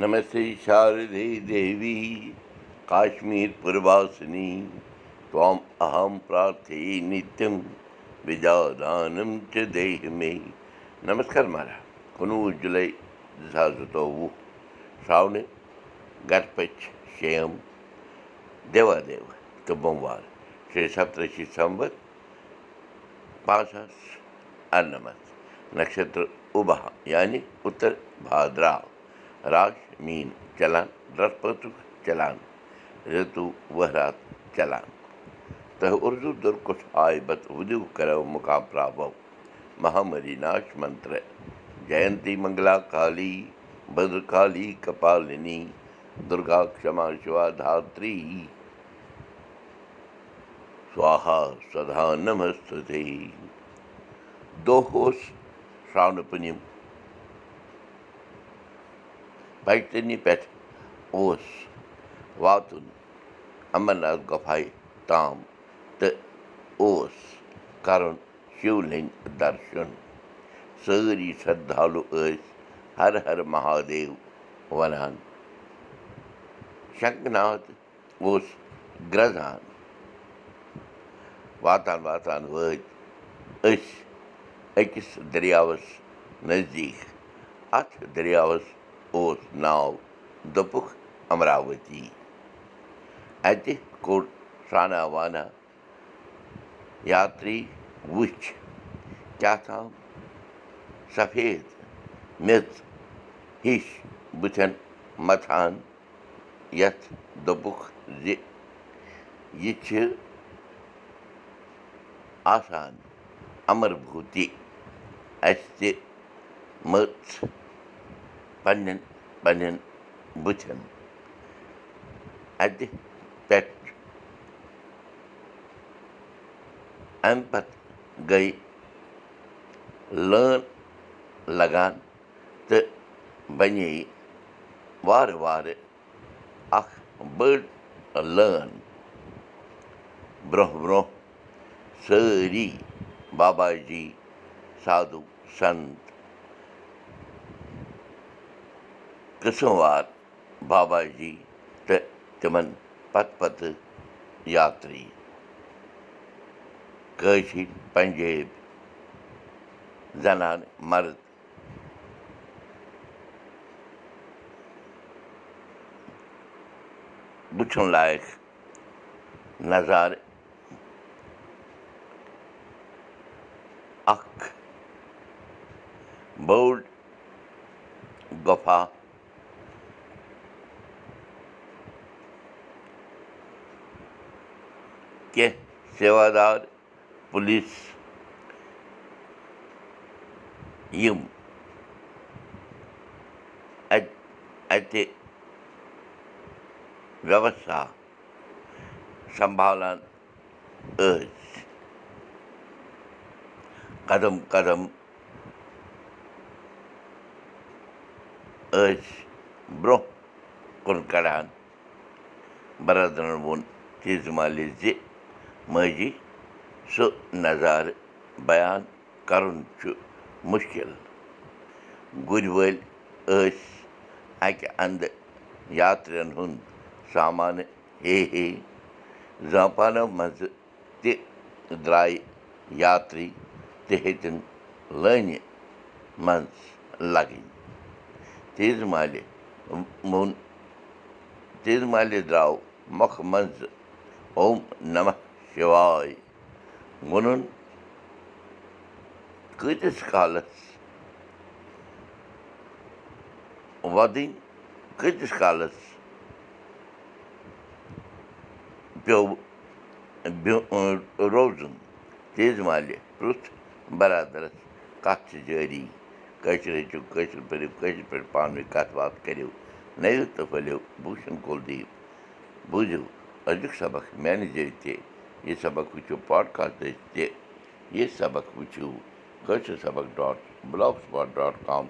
نم ساریوی کشمیٖسنیم اَہَم نِت مےٚ نمشر مہراج کُن جُلی دُہ شاون گرپ श्री دۄہ संवत تہٕ अन्नमत नक्षत्र उबहा यानी उत्तर भाद्रा। چلان تہٕ اُردو دُرکُس آے بت مُقابراو مہامری ناش منتر جینتی منگلا کالی بدر کالی کپالنی دُرگا کما سدا نمستے دۄہ اوس شرٛونہٕ پُنِم بَچنہِ پٮ۪ٹھ اوس واتُن اَمرناتھ گۄپھاے تام تہٕ اوس کَرُن شِولِنٛگ دَرشُن سٲری شردالوٗ ٲسۍ ہر ہر مہادیو وَنان شنٛکناتھ اوس گرٛزان واتان واتان وٲتۍ أسۍ أکِس دٔریاوَس نزدیٖک اَتھ دٔریاوَس اوس ناو دوٚپُکھ اَمراؤتی اَتہِ کوٚڑ سرٛانا وانا یاترٛی وٕچھ کیٛاہ تام سفید میٚژ ہِش بٕتھٮ۪ن مَتھان یَتھ دوٚپُکھ زِ یہِ چھِ آسان اَمربوٗتی اَسہِ تہِ مٔژھ پنٛنٮ۪ن پنٛنٮ۪ن بٕتھٮ۪ن اَتہِ پٮ۪ٹھ اَمہِ پَتہٕ گٔے لٲن لگان تہٕ بَنے وارٕ وارٕ اَکھ بٔڑ لٲن برٛونٛہہ برٛونٛہہ سٲری بابا جی سادوٗ سنت قٕسٕم وار بابا جی تہٕ تِمَن پَتہٕ پَتہٕ یاترٛی کٲشِر پنجٲبۍ زَنان مَرٕد وٕچھُن لایق نظارٕ اَکھ بوٚڑ گۄپھا کیٚنٛہہ سیوادار پُلیٖس یِم اَتہِ اَتہِ وٮ۪وستھا سنٛبھالان ٲسۍ قدم قدم ٲسۍ برٛونٛہہ کُن کَڑان بَرادرَن ووٚن تیٖژٕ مالہِ زِ ماجی سُہ نظارٕ بیان کَرُن چھُ مُشکِل۔ گُرۍ وٲلۍ ٲسۍ اَکہِ اَنٛدٕ یاترٛیَن ہُنٛد سامانہٕ ہے ہے زاپانو منٛزٕ تہِ درٛایہِ یاترٛی تہِ ہیٚتِن لٲنہِ منٛز لَگٕنۍ۔ تیٖژٕ مالہِ ووٚن تیٖژٕ مالہِ درٛاو مۄکھٕ منٛزٕ اوم نمہ کۭتِس کالَس وۄدٕنۍ کۭتِس کالَس پیوٚو روزُن تیز مالہِ پرُٛژھ بَرادَرَس کَتھ چھِ جٲری کٲشِر ہیٚچھِو کٲشِر پٲٹھۍ کٲشِر پٲٹھۍ پانہٕ ؤنۍ کَتھ باتھ کٔرِو نٔوِو تہٕ پھٔلِو بوٗشَن کُلدیٖپ بوٗزِو أزیُک سبق میٛانہِ ذٔریعہِ تہِ یہِ سبق وٕچھِو پاڈکاسٹٕچ تہِ یہِ سبق وٕچھِو سبق ڈاٹ بٕلاک ڈاٹ کام